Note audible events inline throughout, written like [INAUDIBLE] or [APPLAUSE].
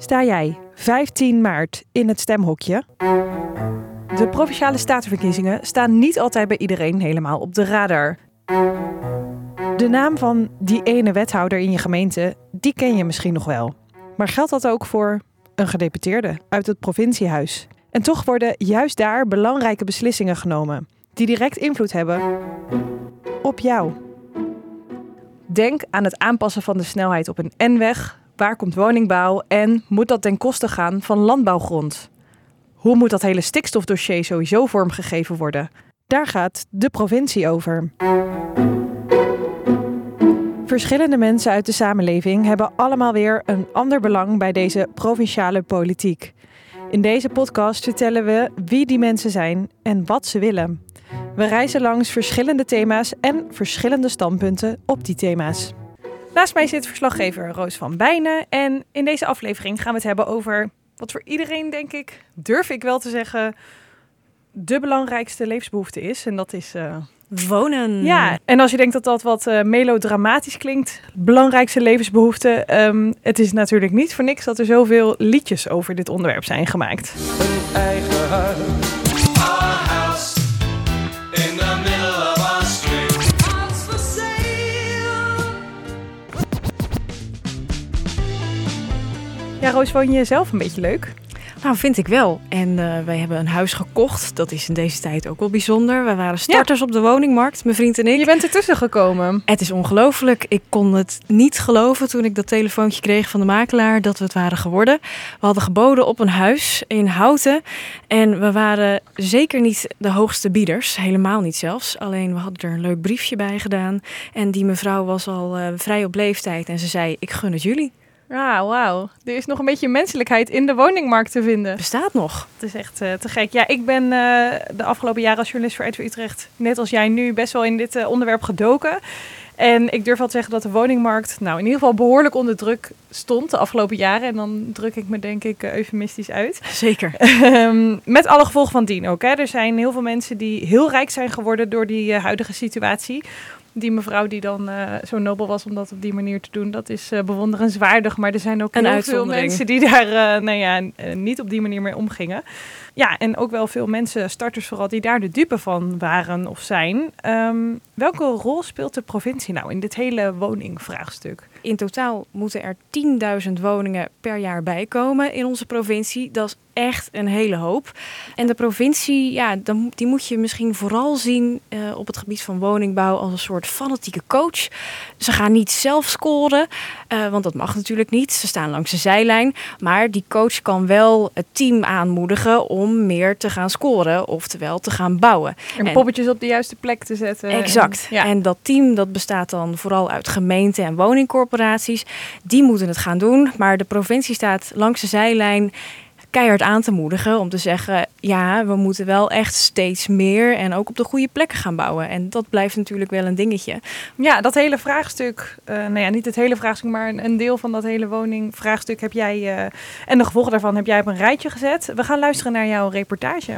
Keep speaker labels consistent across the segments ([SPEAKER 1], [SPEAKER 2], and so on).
[SPEAKER 1] Sta jij 15 maart in het stemhokje? De provinciale statenverkiezingen staan niet altijd bij iedereen helemaal op de radar. De naam van die ene wethouder in je gemeente, die ken je misschien nog wel. Maar geldt dat ook voor een gedeputeerde uit het provinciehuis? En toch worden juist daar belangrijke beslissingen genomen, die direct invloed hebben op jou. Denk aan het aanpassen van de snelheid op een N-weg. Waar komt woningbouw en moet dat ten koste gaan van landbouwgrond? Hoe moet dat hele stikstofdossier sowieso vormgegeven worden? Daar gaat de provincie over. Verschillende mensen uit de samenleving hebben allemaal weer een ander belang bij deze provinciale politiek. In deze podcast vertellen we wie die mensen zijn en wat ze willen. We reizen langs verschillende thema's en verschillende standpunten op die thema's. Naast mij zit verslaggever Roos van Bijnen en in deze aflevering gaan we het hebben over wat voor iedereen, denk ik, durf ik wel te zeggen, de belangrijkste levensbehoefte is. En dat is uh,
[SPEAKER 2] wonen.
[SPEAKER 1] Ja, en als je denkt dat dat wat uh, melodramatisch klinkt, belangrijkste levensbehoefte, um, het is natuurlijk niet voor niks dat er zoveel liedjes over dit onderwerp zijn gemaakt. Een eigen huis. Ja, Roos, woon je zelf een beetje leuk?
[SPEAKER 2] Nou, vind ik wel. En uh, wij hebben een huis gekocht. Dat is in deze tijd ook wel bijzonder. We waren starters op de woningmarkt, mijn vriend en ik.
[SPEAKER 1] Je bent ertussen gekomen.
[SPEAKER 2] Het is ongelooflijk. Ik kon het niet geloven toen ik dat telefoontje kreeg van de makelaar dat we het waren geworden. We hadden geboden op een huis in Houten. En we waren zeker niet de hoogste bieders. Helemaal niet zelfs. Alleen we hadden er een leuk briefje bij gedaan. En die mevrouw was al uh, vrij op leeftijd. En ze zei, ik gun het jullie.
[SPEAKER 1] Ah, wauw. Er is nog een beetje menselijkheid in de woningmarkt te vinden.
[SPEAKER 2] Bestaat nog.
[SPEAKER 1] Het is echt uh, te gek. Ja, ik ben uh, de afgelopen jaren als journalist voor RTV Utrecht, net als jij nu, best wel in dit uh, onderwerp gedoken. En ik durf wel te zeggen dat de woningmarkt nou in ieder geval behoorlijk onder druk stond de afgelopen jaren. En dan druk ik me denk ik eufemistisch uit.
[SPEAKER 2] Zeker.
[SPEAKER 1] um, met alle gevolgen van dien ook. Hè. Er zijn heel veel mensen die heel rijk zijn geworden door die huidige situatie die mevrouw die dan uh, zo nobel was om dat op die manier te doen, dat is uh, bewonderenswaardig. Maar er zijn ook een heel veel mensen die daar uh, nou ja, niet op die manier mee omgingen. Ja, en ook wel veel mensen, starters vooral, die daar de dupe van waren of zijn. Um, welke rol speelt de provincie nou in dit hele woningvraagstuk?
[SPEAKER 2] In totaal moeten er 10.000 woningen per jaar bijkomen in onze provincie. Dat is echt een hele hoop. En de provincie, ja, die moet je misschien vooral zien uh, op het gebied van woningbouw als een soort fanatieke coach. Ze gaan niet zelf scoren, uh, want dat mag natuurlijk niet. Ze staan langs de zijlijn. Maar die coach kan wel het team aanmoedigen om meer te gaan scoren, oftewel te gaan bouwen.
[SPEAKER 1] En, en poppetjes op de juiste plek te zetten.
[SPEAKER 2] Exact.
[SPEAKER 1] En, ja.
[SPEAKER 2] en dat team dat bestaat dan vooral uit gemeenten en woningcorporaties. Die moeten het gaan doen. Maar de provincie staat langs de zijlijn keihard aan te moedigen om te zeggen: ja, we moeten wel echt steeds meer en ook op de goede plekken gaan bouwen. En dat blijft natuurlijk wel een dingetje.
[SPEAKER 1] Ja, dat hele vraagstuk, uh, nou ja, niet het hele vraagstuk, maar een, een deel van dat hele woningvraagstuk heb jij uh, en de gevolgen daarvan heb jij op een rijtje gezet. We gaan luisteren naar jouw reportage.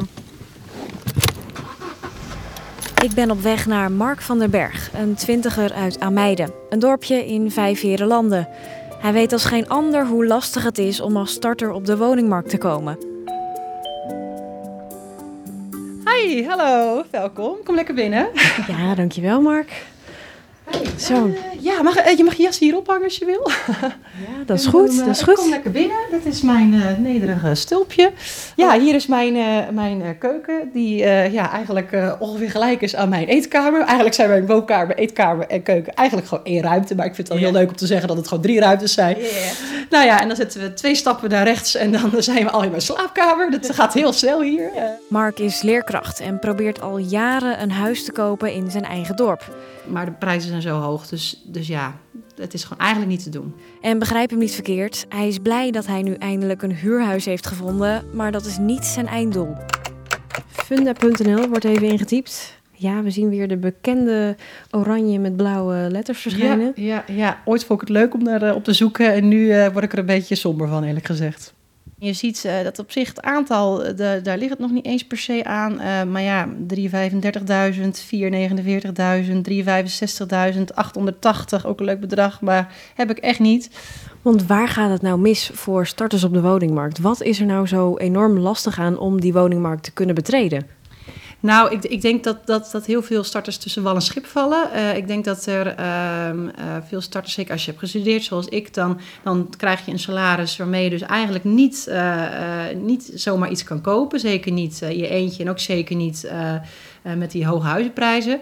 [SPEAKER 2] Ik ben op weg naar Mark van der Berg, een twintiger uit Ameide, een dorpje in Vijfherenlanden. Hij weet als geen ander hoe lastig het is om als starter op de woningmarkt te komen.
[SPEAKER 1] Hi, hallo, welkom. Kom lekker binnen.
[SPEAKER 2] Ja, dankjewel Mark.
[SPEAKER 1] Hey, Zo. Uh, ja, mag, uh, je mag je jas hier ophangen als je wil.
[SPEAKER 2] Ja, dat is goed. Uh, dat is goed.
[SPEAKER 1] Kom lekker binnen. Dat is mijn nederige stulpje. Ja, hier is mijn, mijn keuken, die ja, eigenlijk ongeveer gelijk is aan mijn eetkamer. Eigenlijk zijn mijn woonkamer, eetkamer en keuken eigenlijk gewoon één ruimte. Maar ik vind het wel yeah. heel leuk om te zeggen dat het gewoon drie ruimtes zijn.
[SPEAKER 2] Yeah.
[SPEAKER 1] Nou ja, en dan zetten we twee stappen naar rechts en dan [LAUGHS] zijn we al in mijn slaapkamer. Dat gaat heel snel hier.
[SPEAKER 2] Mark is leerkracht en probeert al jaren een huis te kopen in zijn eigen dorp.
[SPEAKER 3] Maar de prijzen zijn zo hoog, dus, dus ja, het is gewoon eigenlijk niet te doen.
[SPEAKER 2] En begrijp hem niet verkeerd, hij is blij dat hij nu eindelijk een huurhuis heeft gevonden, maar dat is niet zijn einddoel. Funda.nl wordt even ingetypt. Ja, we zien weer de bekende oranje met blauwe letters verschijnen.
[SPEAKER 3] Ja, ja, ja. ooit vond ik het leuk om daar uh, op te zoeken en nu uh, word ik er een beetje somber van, eerlijk gezegd. Je ziet uh, dat op zich het aantal, de, daar ligt het nog niet eens per se aan. Uh, maar ja, 335.000, 449.000, 365.000, 880, ook een leuk bedrag, maar heb ik echt niet.
[SPEAKER 2] Want waar gaat het nou mis voor starters op de woningmarkt? Wat is er nou zo enorm lastig aan om die woningmarkt te kunnen betreden?
[SPEAKER 3] Nou, ik, ik denk dat, dat, dat heel veel starters tussen wal en schip vallen. Uh, ik denk dat er uh, uh, veel starters, zeker als je hebt gestudeerd zoals ik, dan, dan krijg je een salaris waarmee je dus eigenlijk niet, eh, niet zomaar iets kan kopen. Zeker niet je eentje en ook zeker niet met die hoge huizenprijzen.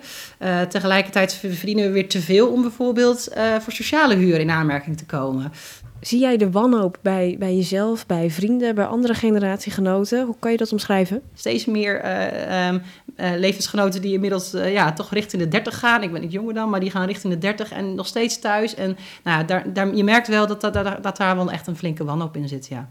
[SPEAKER 3] tegelijkertijd verdienen we weer te veel om bijvoorbeeld voor sociale huur in aanmerking te komen.
[SPEAKER 2] Zie jij de wanhoop bij, bij jezelf, bij vrienden, bij andere generatiegenoten? Hoe kan je dat omschrijven?
[SPEAKER 3] Steeds meer uh, um, uh, levensgenoten die inmiddels uh, ja, toch richting de 30 gaan. Ik ben niet jonger dan, maar die gaan richting de 30 en nog steeds thuis. En nou, daar, daar, je merkt wel dat, dat, dat, dat daar wel echt een flinke wanhoop in zit. Ja.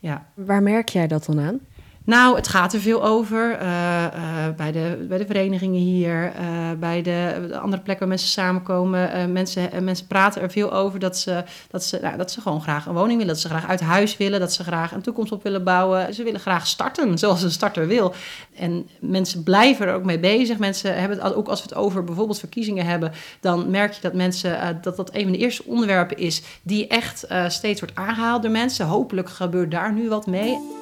[SPEAKER 3] Ja.
[SPEAKER 2] Waar merk jij dat dan aan?
[SPEAKER 3] Nou, het gaat er veel over. Uh, uh, bij, de, bij de verenigingen hier, uh, bij de, de, andere plekken waar mensen samenkomen. mensen, mensen praten er veel over dat ze, dat, ze, nou, dat ze gewoon graag een woning willen. Dat ze graag uit huis willen. Dat ze graag een toekomst op willen bouwen. Ze willen graag starten zoals een starter wil. En mensen blijven er ook mee bezig. Mensen hebben het ook als we het over bijvoorbeeld verkiezingen hebben. Dan merk je dat mensen dat dat een van de eerste onderwerpen is die echt steeds wordt aangehaald door mensen. Hopelijk gebeurt daar nu wat mee.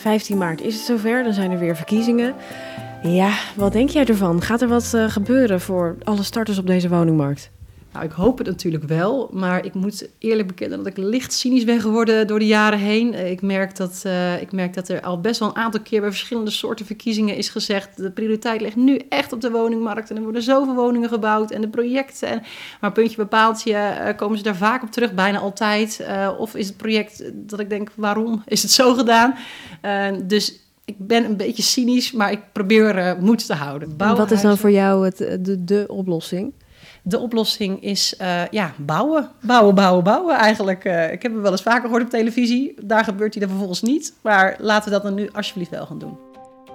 [SPEAKER 2] 15 maart is het zover, dan zijn er weer verkiezingen. Ja, wat denk jij ervan? Gaat er wat uh, gebeuren voor alle starters op deze woningmarkt?
[SPEAKER 3] Nou, ik hoop het natuurlijk wel, maar ik moet eerlijk bekennen dat ik licht cynisch ben geworden door de jaren heen. Eh, ik merk dat, uh, ik merk dat er al best wel een aantal keer bij verschillende soorten verkiezingen is gezegd: de prioriteit ligt nu echt op de woningmarkt en er worden zoveel woningen gebouwd en de projecten. En, maar puntje bepaaltje uh, komen ze daar vaak op terug, bijna altijd. of is het project dat ik denk: waarom is het zo gedaan? dus ik ben een beetje cynisch, maar ik probeer moed te houden.
[SPEAKER 2] wat is dan voor jou het, de, de oplossing?
[SPEAKER 3] De oplossing is uh, ja, bouwen. Bouwen, bouwen, bouwen eigenlijk. Uh, ik heb hem wel eens vaker gehoord op televisie. Daar gebeurt hij dan vervolgens niet. Maar laten we dat dan nu alsjeblieft wel gaan doen.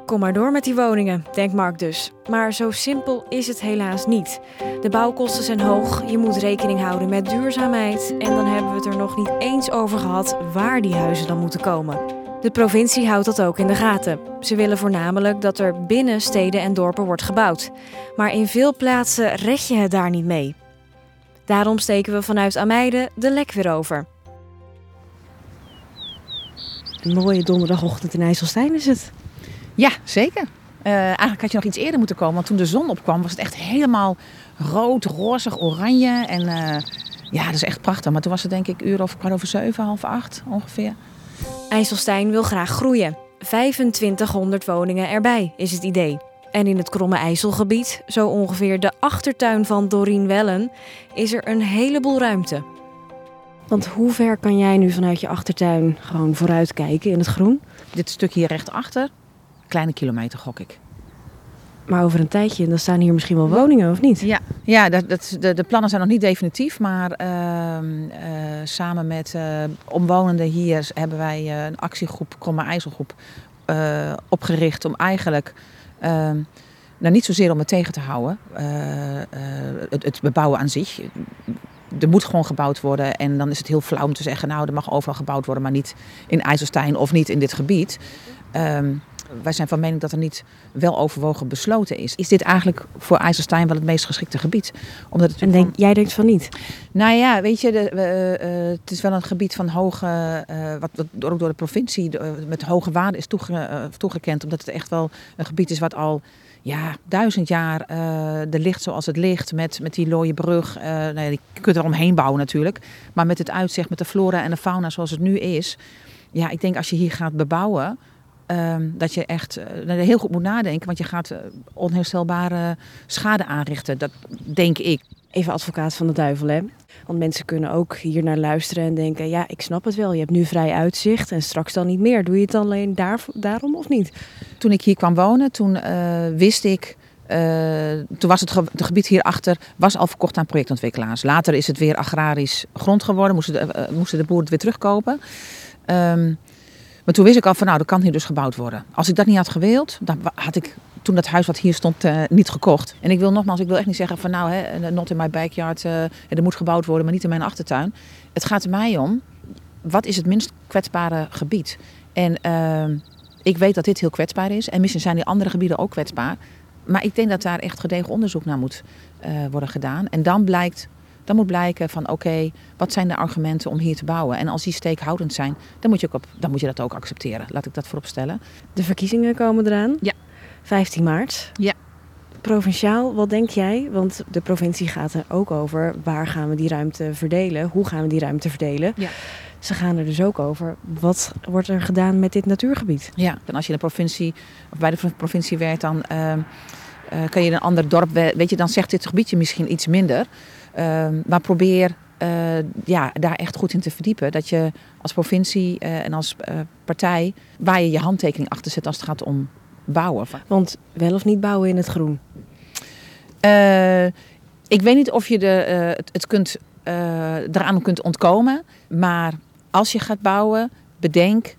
[SPEAKER 2] Kom maar door met die woningen, denkt Mark dus. Maar zo simpel is het helaas niet. De bouwkosten zijn hoog, je moet rekening houden met duurzaamheid. En dan hebben we het er nog niet eens over gehad waar die huizen dan moeten komen. De provincie houdt dat ook in de gaten. Ze willen voornamelijk dat er binnen steden en dorpen wordt gebouwd. Maar in veel plaatsen red je het daar niet mee. Daarom steken we vanuit Ameide de lek weer over. Een mooie donderdagochtend in IJsselstein is het.
[SPEAKER 4] Ja, zeker. Uh, eigenlijk had je nog iets eerder moeten komen, want toen de zon opkwam was het echt helemaal rood, rozig, oranje. En uh, ja, dat is echt prachtig. Maar toen was het denk ik uur of kwart over zeven, half acht ongeveer.
[SPEAKER 2] IJsselstein wil graag groeien. 2500 woningen erbij is het idee. En in het Kromme IJsselgebied, zo ongeveer de achtertuin van Dorien Wellen, is er een heleboel ruimte. Want hoe ver kan jij nu vanuit je achtertuin gewoon vooruit kijken in het groen?
[SPEAKER 4] Dit stuk hier rechtsachter, kleine kilometer gok ik.
[SPEAKER 2] Maar over een tijdje, dan staan hier misschien wel woningen, of niet?
[SPEAKER 4] Ja, ja dat, dat, de, de plannen zijn nog niet definitief. Maar uh, uh, samen met uh, omwonenden hier hebben wij eh, een actiegroep, Kromme IJsselgroep, opgericht om eigenlijk... Ehm, nou, niet zozeer om het tegen te houden, het, het bebouwen aan zich er moet gewoon gebouwd worden. En dan is het heel flauw om te zeggen, nou, er mag overal gebouwd worden, maar niet in IJsselstein of niet in dit gebied. Um, wij zijn van mening dat er niet wel overwogen besloten is. Is dit eigenlijk voor IJsselstein wel het meest geschikte gebied?
[SPEAKER 2] Omdat het en denk, jij denkt van niet?
[SPEAKER 4] Nou ja, weet je, de, uh, het is wel een gebied van hoge, uh, wat, wat ook door de provincie met hoge waarde is toege, toegekend. Omdat het echt wel een gebied is wat al ja, duizend jaar er ligt zoals het ligt. Met, met die looie brug. nou ja, die kunt er omheen bouwen natuurlijk. Maar met het uitzicht, met de flora en de fauna zoals het nu is. Ja, ik denk als je hier gaat bebouwen Ehm, dat je echt uh, heel goed moet nadenken, want je gaat uh, onherstelbare schade aanrichten. Dat denk ik.
[SPEAKER 2] Even advocaat van de duivel, hè? Want mensen kunnen ook hier naar luisteren en denken: ja, ik snap het wel. Je hebt nu vrij uitzicht en straks dan niet meer. Doe je het alleen daar, daarom of niet?
[SPEAKER 4] Toen ik hier kwam wonen, toen uh, wist ik. toen was het, ge het gebied hierachter was al verkocht aan projectontwikkelaars. Later is het weer agrarisch grond geworden, moesten de, moesten de boeren het weer terugkopen. Um, maar toen wist ik al van nou, dat kan hier dus gebouwd worden. Als ik dat niet had gewild, dan had ik toen dat huis wat hier stond uh, niet gekocht. En ik wil nogmaals, ik wil echt niet zeggen van nou, hè, not in my backyard, uh, er moet gebouwd worden, maar niet in mijn achtertuin. Het gaat er mij om, wat is het minst kwetsbare gebied? En ehm, ik weet dat dit heel kwetsbaar is. En misschien zijn die andere gebieden ook kwetsbaar. Maar ik denk dat daar echt gedegen onderzoek naar moet eh, worden gedaan. En dan blijkt dan moet blijken van oké, wat zijn de argumenten om hier te bouwen? En als die steekhoudend zijn, dan moet je, ook op, dan moet je dat ook accepteren. Laat ik dat voorop stellen.
[SPEAKER 2] De verkiezingen komen eraan.
[SPEAKER 4] Ja.
[SPEAKER 2] 15 maart.
[SPEAKER 4] Ja.
[SPEAKER 2] Provinciaal, wat denk jij? Want de provincie gaat er ook over waar gaan we die ruimte verdelen? Hoe gaan we die ruimte verdelen?
[SPEAKER 4] Ja.
[SPEAKER 2] Ze gaan er dus ook over wat wordt er gedaan met dit natuurgebied?
[SPEAKER 4] Ja, en als je in de provincie of bij de provincie werkt, dan uh, uh, kan je in een ander dorp, weet je, dan zegt dit gebiedje misschien iets minder. Uh, maar probeer uh, ja, daar echt goed in te verdiepen. Dat je als provincie uh, en als uh, partij waar je je handtekening achter zet als het gaat om bouwen.
[SPEAKER 2] Want wel of niet bouwen in het groen?
[SPEAKER 4] ik weet niet of je de, het, het kunt, eraan kunt ontkomen. Maar als je gaat bouwen, bedenk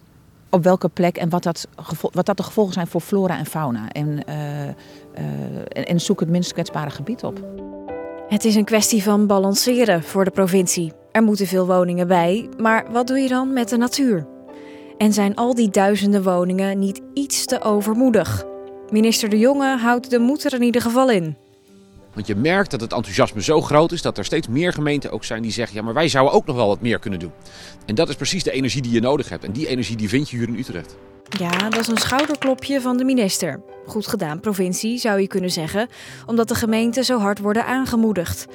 [SPEAKER 4] op welke plek en wat dat, wat dat de gevolgen zijn voor flora en fauna. En, en, en zoek het minst kwetsbare gebied op.
[SPEAKER 2] Het is een kwestie van balanceren voor de provincie. Er moeten veel woningen bij, maar wat doe je dan met de natuur? En zijn al die duizenden woningen niet iets te overmoedig? Minister De Jonge houdt de moed er in ieder geval in.
[SPEAKER 5] Want je merkt dat het enthousiasme zo groot is dat er steeds meer gemeenten ook zijn die zeggen: ja, maar wij zouden ook nog wel wat meer kunnen doen. En dat is precies de energie die je nodig hebt. En die energie die vind je hier in Utrecht.
[SPEAKER 2] Ja, dat is een schouderklopje van de minister. Goed gedaan, provincie, zou je kunnen zeggen, omdat de gemeenten zo hard worden aangemoedigd.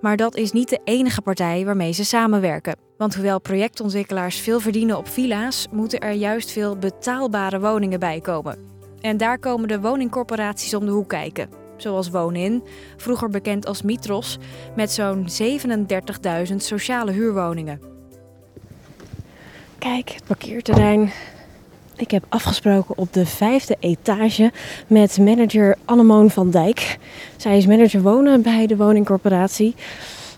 [SPEAKER 2] Maar dat is niet de enige partij waarmee ze samenwerken. Want hoewel projectontwikkelaars veel verdienen op villa's, moeten er juist veel betaalbare woningen bij komen. En daar komen de woningcorporaties om de hoek kijken. Zoals Woonin, vroeger bekend als Mitros, met zo'n 37.000 sociale huurwoningen. Kijk, het parkeerterrein, ik heb afgesproken op de vijfde etage met manager Annemoon van Dijk. Zij is manager wonen bij de woningcorporatie.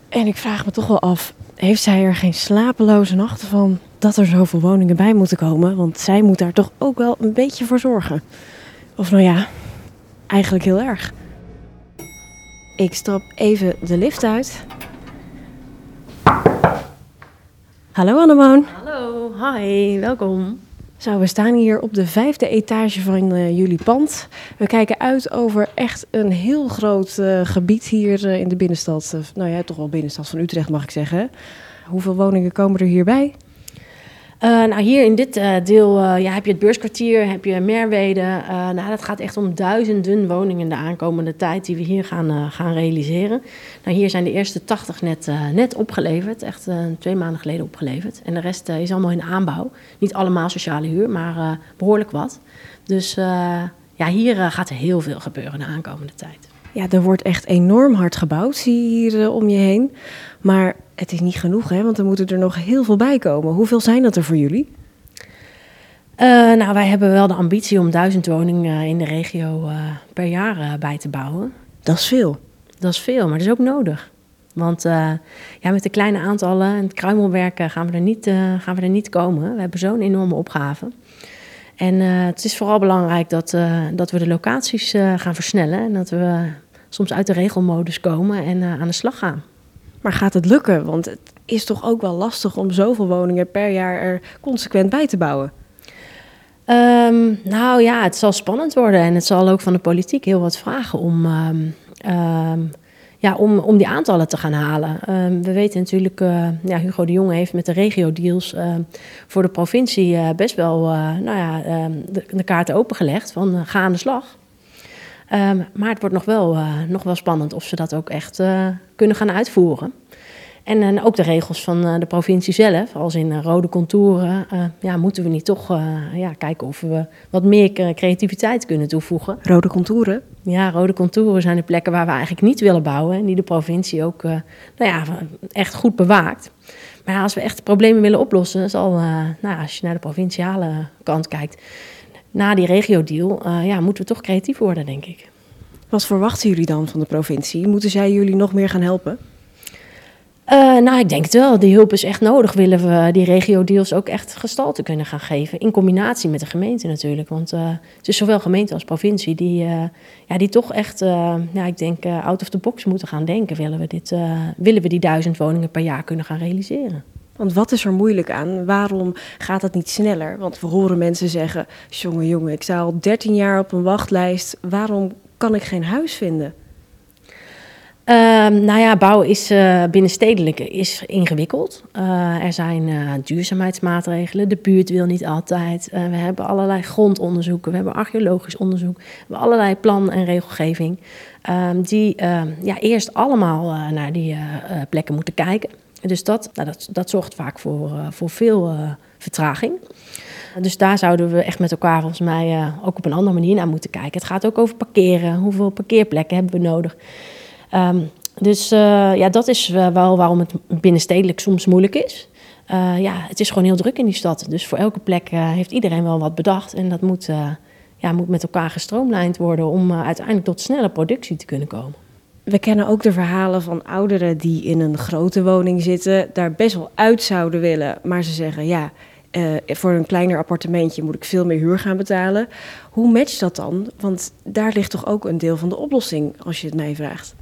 [SPEAKER 2] En ik vraag me toch wel af, heeft zij er geen slapeloze nachten van dat er zoveel woningen bij moeten komen? Want zij moet daar toch ook wel een beetje voor zorgen. Of nou ja, eigenlijk heel erg. Ik stap even de lift uit. Hallo Annemoon.
[SPEAKER 6] Hallo, hi, welkom.
[SPEAKER 2] Zo, we staan hier op de vijfde etage van uh, jullie pand. We kijken uit over echt een heel groot uh, gebied hier uh, in de binnenstad. nou ja, toch wel binnenstad van Utrecht mag ik zeggen. Hoeveel woningen komen er hierbij?
[SPEAKER 6] Uh, nou, hier in dit uh, deel uh, ja, heb je het beurskwartier, heb je Merwede. nou, dat gaat echt om duizenden woningen de aankomende tijd die we hier gaan, gaan realiseren. Nou, hier zijn de eerste 80 net, net opgeleverd, echt twee maanden geleden opgeleverd. En de rest is allemaal in aanbouw. Niet allemaal sociale huur, maar behoorlijk wat. Dus ja, hier gaat heel veel gebeuren de aankomende tijd.
[SPEAKER 2] Ja, er wordt echt enorm hard gebouwd, zie je hier om je heen. Maar het is niet genoeg, hè? want er moeten er nog heel veel bij komen. Hoeveel zijn dat er voor jullie?
[SPEAKER 6] Uh, nou, wij hebben wel de ambitie om duizend woningen in de regio per jaar bij te bouwen.
[SPEAKER 2] Dat is veel.
[SPEAKER 6] Dat is veel, maar dat is ook nodig. Want ja, met de kleine aantallen en het kruimelwerk gaan, we er niet, gaan we er niet komen. We hebben zo'n enorme opgave. En het is vooral belangrijk dat, dat we de locaties gaan versnellen. En dat we soms uit de regelmodus komen en aan de slag gaan.
[SPEAKER 2] Maar gaat het lukken? Want het is toch ook wel lastig om zoveel woningen per jaar er consequent bij te bouwen.
[SPEAKER 6] Um, nou ja, het zal spannend worden en het zal ook van de politiek heel wat vragen om, um, um, ja, om, om die aantallen te gaan halen. we weten natuurlijk, uh, ja, Hugo de Jonge heeft met de regio-deals uh, voor de provincie uh, best wel nou ja, de, de kaarten opengelegd van ga aan de slag. Maar het wordt nog wel, nog wel spannend of ze dat ook echt kunnen gaan uitvoeren. En, en, ook de regels van uh, de provincie zelf, als in rode contouren, ja, moeten we niet toch ja, kijken of we wat meer creativiteit kunnen toevoegen.
[SPEAKER 2] Rode contouren?
[SPEAKER 6] Ja, rode contouren zijn de plekken waar we eigenlijk niet willen bouwen en die de provincie ook nou ja, echt goed bewaakt. Maar als we echt problemen willen oplossen, zal, nou, als je naar de provinciale kant kijkt, na die regio-deal ja, moeten we toch creatief worden, denk ik.
[SPEAKER 2] Wat verwachten jullie dan van de provincie? Moeten zij jullie nog meer gaan helpen?
[SPEAKER 6] Uh, nou, ik denk het wel. Die hulp is echt nodig. Willen we die regio-deals ook echt gestalte kunnen gaan geven. In combinatie met de gemeente natuurlijk. Want uh, het is zowel gemeente als provincie die, ja, die toch echt, ja, ik denk, out of the box moeten gaan denken. Willen we, dit, willen we die duizend woningen per jaar kunnen gaan realiseren?
[SPEAKER 7] Want wat is er moeilijk aan? Waarom gaat het niet sneller? Want we horen mensen zeggen: jongen, jongen, ik sta al 13 jaar op een wachtlijst. Waarom kan ik geen huis vinden?
[SPEAKER 6] Um, nou ja, bouwen is uh, is ingewikkeld. Uh, er zijn uh, duurzaamheidsmaatregelen. De buurt wil niet altijd. we hebben allerlei grondonderzoeken. We hebben archeologisch onderzoek. We hebben allerlei plan- en regelgeving. Um, die um, ja, eerst allemaal naar die plekken moeten kijken. Dus dat, nou, dat, dat zorgt vaak voor, voor veel vertraging. Dus daar zouden we echt met elkaar volgens mij ook op een andere manier naar moeten kijken. Het gaat ook over parkeren. Hoeveel parkeerplekken hebben we nodig? Um, dus uh, ja, dat is wel waarom het binnenstedelijk soms moeilijk is. Uh, ja, het is gewoon heel druk in die stad. Dus voor elke plek heeft iedereen wel wat bedacht. En dat moet, ja, moet met elkaar gestroomlijnd worden om uiteindelijk tot snelle productie te kunnen komen.
[SPEAKER 7] We kennen ook de verhalen van ouderen die in een grote woning zitten, daar best wel uit zouden willen. Maar ze zeggen ja, voor een kleiner appartementje moet ik veel meer huur gaan betalen. Hoe matcht dat dan? Want daar ligt toch ook een deel van de oplossing, als je het mij vraagt.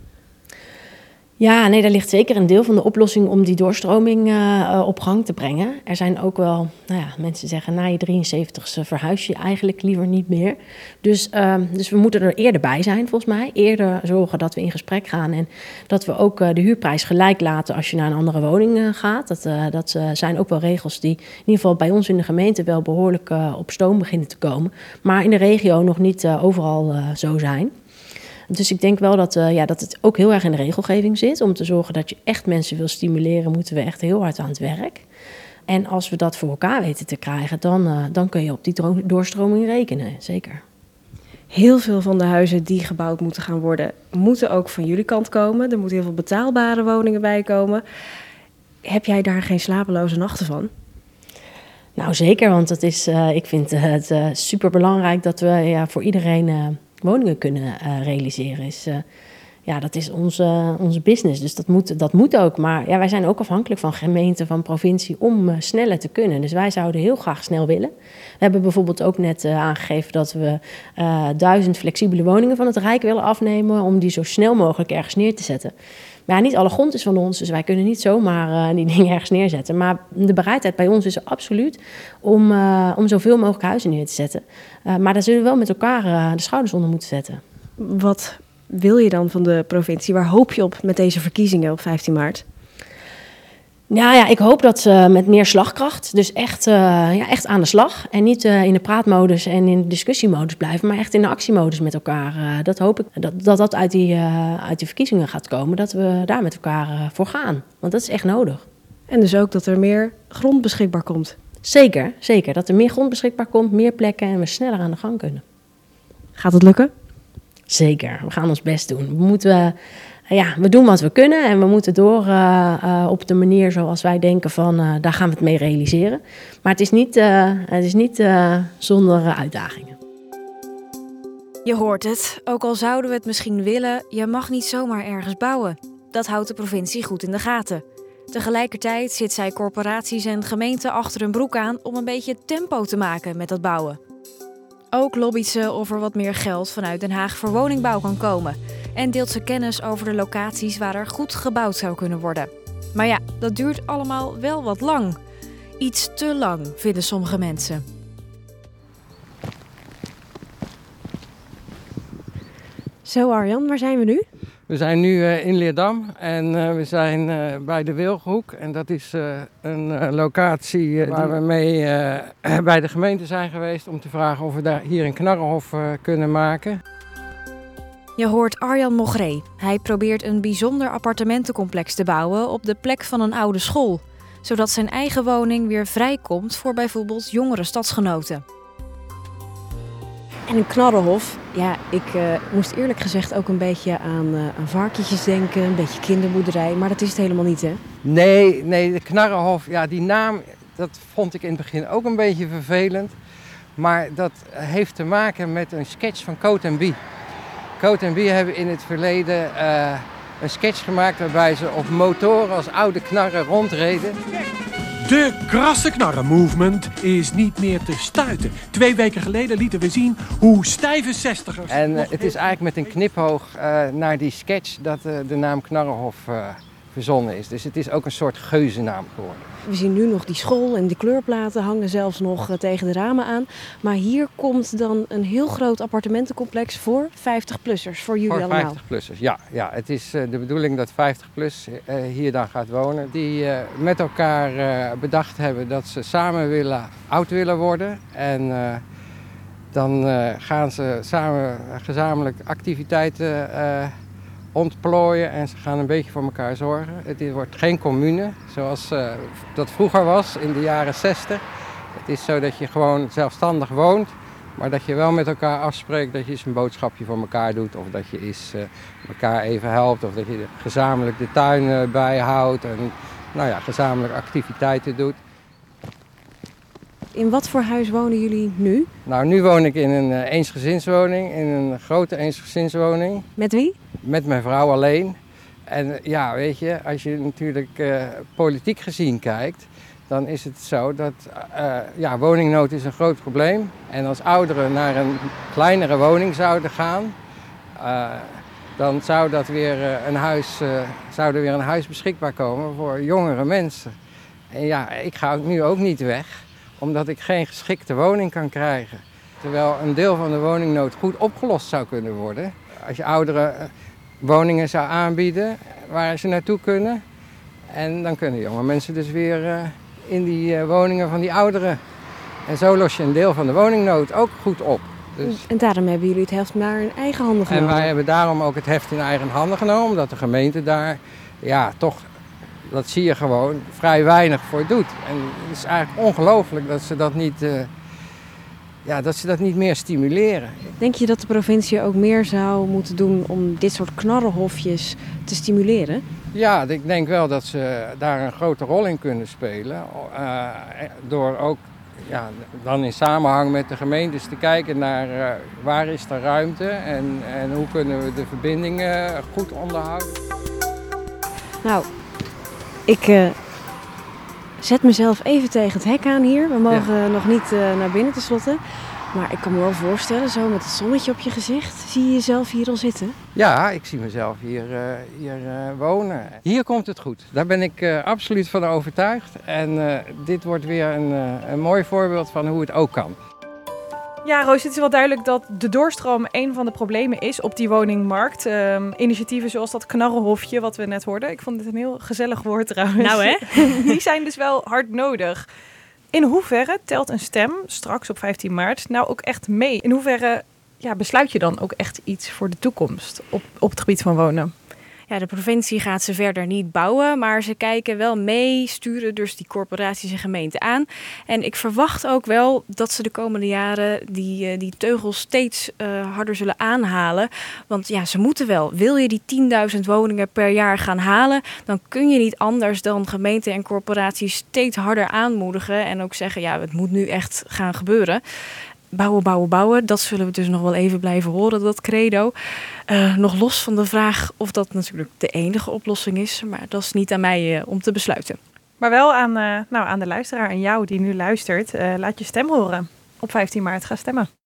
[SPEAKER 6] Ja, nee, daar ligt zeker een deel van de oplossing om die doorstroming uh, op gang te brengen. Er zijn ook wel, nou ja, mensen zeggen na je 73ste verhuis je eigenlijk liever niet meer. Dus, uh, dus we moeten er eerder bij zijn, volgens mij. Eerder zorgen dat we in gesprek gaan en dat we ook uh, de huurprijs gelijk laten als je naar een andere woning gaat. Dat, dat zijn ook wel regels die in ieder geval bij ons in de gemeente wel behoorlijk op stoom beginnen te komen. Maar in de regio nog niet overal zo zijn. Dus ik denk wel dat, uh, ja, dat het ook heel erg in de regelgeving zit. Om te zorgen dat je echt mensen wil stimuleren, moeten we echt heel hard aan het werk. En als we dat voor elkaar weten te krijgen, dan, uh, dan kun je op die doorstroming rekenen, zeker.
[SPEAKER 7] Heel veel van de huizen die gebouwd moeten gaan worden, moeten ook van jullie kant komen. Er moeten heel veel betaalbare woningen bij komen. Heb jij daar geen slapeloze nachten van?
[SPEAKER 6] Nou, zeker, want het is, uh, ik vind het uh, super belangrijk dat we ja, voor iedereen woningen kunnen uh, realiseren. Is, uh, ja, dat is onze, onze business. Dus dat moet, dat moet ook. Maar ja, wij zijn ook afhankelijk van gemeenten, van provincie om uh, sneller te kunnen. Dus wij zouden heel graag snel willen. We hebben bijvoorbeeld ook net aangegeven dat we duizend flexibele woningen van het Rijk willen afnemen. om die zo snel mogelijk ergens neer te zetten. Niet alle grond is van ons, dus wij kunnen niet zomaar die [LAUGHS] dingen ergens neerzetten. Maar de bereidheid bij ons is absoluut om, uh, om zoveel mogelijk huizen neer te zetten. Uh, maar daar zullen we wel met elkaar de schouders onder moeten zetten.
[SPEAKER 7] Wat wil je dan van de provincie? Waar hoop je op met deze verkiezingen op 15 maart?
[SPEAKER 6] Nou ja, ik hoop dat ze met meer slagkracht, dus echt, uh, ja, echt aan de slag. En niet uh, in de praatmodus en in de discussiemodus blijven, maar echt in de actiemodus met elkaar. Uh, dat hoop ik dat dat, dat uit, die, uit die verkiezingen gaat komen, dat we daar met elkaar voor gaan. Want dat is echt nodig.
[SPEAKER 7] En dus ook dat er meer grond beschikbaar komt.
[SPEAKER 6] Zeker, zeker. Dat er meer grond beschikbaar komt, meer plekken en we sneller aan de gang kunnen.
[SPEAKER 7] Gaat het lukken?
[SPEAKER 6] Zeker, we gaan ons best doen. We moeten ja, we doen wat we kunnen en we moeten door uh, uh, op de manier zoals wij denken van uh, daar gaan we het mee realiseren. Maar het is niet, het is niet zonder uitdagingen.
[SPEAKER 2] Je hoort het, ook al zouden we het misschien willen, je mag niet zomaar ergens bouwen. Dat houdt de provincie goed in de gaten. Tegelijkertijd zit zij corporaties en gemeenten achter hun broek aan om een beetje tempo te maken met dat bouwen. Ook lobbyt ze of er wat meer geld vanuit Den Haag voor woningbouw kan komen. En deelt ze kennis over de locaties waar er goed gebouwd zou kunnen worden. Maar ja, dat duurt allemaal wel wat lang. Iets te lang, vinden sommige mensen.
[SPEAKER 7] Zo Arjan, waar zijn we nu?
[SPEAKER 8] We zijn nu uh, in Leerdam en uh, we zijn uh, bij de Wilgenhoek. En dat is een locatie waar we mee [CLEARS THROAT] bij de gemeente zijn geweest om te vragen of we daar hier een knarrenhof kunnen maken.
[SPEAKER 2] Je hoort Arjan Mogré. Hij probeert een bijzonder appartementencomplex te bouwen op de plek van een oude school. Zodat zijn eigen woning weer vrijkomt voor bijvoorbeeld jongere stadsgenoten.
[SPEAKER 7] En een knarrenhof, ja, ik uh, moest eerlijk gezegd ook een beetje aan, uh, aan varkentjes denken, een beetje kinderboerderij, maar dat is het helemaal niet, hè?
[SPEAKER 8] Nee, nee, de knarrenhof, ja, die naam, dat vond ik in het begin ook een beetje vervelend. Maar dat heeft te maken met een sketch van Coat Bie. Coat Bie hebben in het verleden uh, een sketch gemaakt waarbij ze op motoren als oude knarren rondreden.
[SPEAKER 9] De krasse knarren movement is niet meer te stuiten. Twee weken geleden lieten we zien hoe stijve zestigers...
[SPEAKER 8] En uh, het is eigenlijk met een knipoog uh, naar die sketch dat de naam Knarrenhof verzonnen is. Dus het is ook een soort geuzennaam geworden.
[SPEAKER 7] We zien nu nog die school en die kleurplaten hangen zelfs nog eh, tegen de ramen aan. Maar hier komt dan een heel groot appartementencomplex voor 50-plussers, voor jullie
[SPEAKER 8] Voor
[SPEAKER 7] allemaal.
[SPEAKER 8] 50-plussers, ja, ja. Het is eh, de bedoeling dat 50-plus hier dan gaat wonen. Die eh, met elkaar eh, bedacht hebben dat ze samen willen, oud willen worden. En eh, dan eh, gaan ze samen gezamenlijk activiteiten eh, ontplooien en ze gaan een beetje voor elkaar zorgen. Het wordt geen commune zoals eh, dat vroeger was in de jaren 60. Het is zo dat je gewoon zelfstandig woont, maar dat je wel met elkaar afspreekt dat je eens een boodschapje voor elkaar doet of dat je eens eh, elkaar even helpt of dat je gezamenlijk de tuin eh, bijhoudt en nou ja, gezamenlijk activiteiten doet.
[SPEAKER 7] In wat voor huis wonen jullie nu?
[SPEAKER 8] Nou, nu woon ik in een eensgezinswoning, in een grote eensgezinswoning.
[SPEAKER 7] Met wie?
[SPEAKER 8] Met mijn vrouw alleen. En ja, weet je, als je natuurlijk eh, politiek gezien kijkt, dan is het zo dat eh, ja, woningnood is een groot probleem. En als ouderen naar een kleinere woning zouden gaan, dan zou, dat weer, een huis, zou er weer een huis beschikbaar komen voor jongere mensen. En ja, ik ga nu ook niet weg, omdat ik geen geschikte woning kan krijgen. Terwijl een deel van de woningnood goed opgelost zou kunnen worden. Als je ouderen eh, woningen zou aanbieden waar ze naartoe kunnen. En dan kunnen jonge mensen dus weer eh, in die eh, woningen van die ouderen. En zo los je een deel van de woningnood ook goed op. Dus,
[SPEAKER 7] En daarom hebben jullie het heft maar in eigen handen
[SPEAKER 8] en
[SPEAKER 7] genomen.
[SPEAKER 8] wij hebben daarom ook het heft in eigen handen genomen, omdat de gemeente daar ja, toch, dat zie je gewoon, vrij weinig voor doet. En het is eigenlijk ongelooflijk dat ze dat niet, ja, dat ze dat niet meer stimuleren.
[SPEAKER 7] Denk je dat de provincie ook meer zou moeten doen om dit soort knarrenhofjes te stimuleren?
[SPEAKER 8] Ja, ik denk wel dat ze daar een grote rol in kunnen spelen. eh, door ook ja, dan in samenhang met de gemeentes te kijken naar eh, waar is er ruimte en, en hoe kunnen we de verbindingen goed onderhouden.
[SPEAKER 7] Nou, ik eh, zet mezelf even tegen het hek aan hier. We mogen nog niet eh, naar binnen tenslotte. Maar ik kan me wel voorstellen, zo met het zonnetje op je gezicht, zie je jezelf hier al zitten?
[SPEAKER 8] Ja, ik zie mezelf hier, eh, hier eh, wonen. Hier komt het goed. Daar ben ik absoluut van overtuigd. En dit wordt weer een, een mooi voorbeeld van hoe het ook kan.
[SPEAKER 1] Ja, Roos, het is wel duidelijk dat de doorstroom een van de problemen is op die woningmarkt. Ehm, initiatieven zoals dat knarrenhofje wat we net hoorden. Ik vond dit een heel gezellig woord trouwens.
[SPEAKER 2] Nou, hè? [LAUGHS]
[SPEAKER 1] Die zijn dus wel hard nodig. In hoeverre telt een stem straks op 15 maart nou ook echt mee? In hoeverre ja, besluit je dan ook echt iets voor de toekomst op, op het gebied van wonen?
[SPEAKER 2] Ja, de provincie gaat ze verder niet bouwen, maar ze kijken wel mee, sturen dus die corporaties en gemeenten aan. En ik verwacht ook wel dat ze de komende jaren die, eh, die teugels steeds eh, harder zullen aanhalen. Want ja, ze moeten wel. Wil je die 10.000 woningen per jaar gaan halen, dan kun je niet anders dan gemeenten en corporaties steeds harder aanmoedigen. En ook zeggen, ja, het moet nu echt gaan gebeuren. Bouwen, bouwen, bouwen. Dat zullen we dus nog wel even blijven horen, dat credo. Eh, nog los van de vraag of dat natuurlijk de enige oplossing is. Maar dat is niet aan mij eh, om te besluiten.
[SPEAKER 1] Maar wel aan, eh, nou, aan de luisteraar en jou die nu luistert. laat je stem horen. Op 15 maart ga stemmen.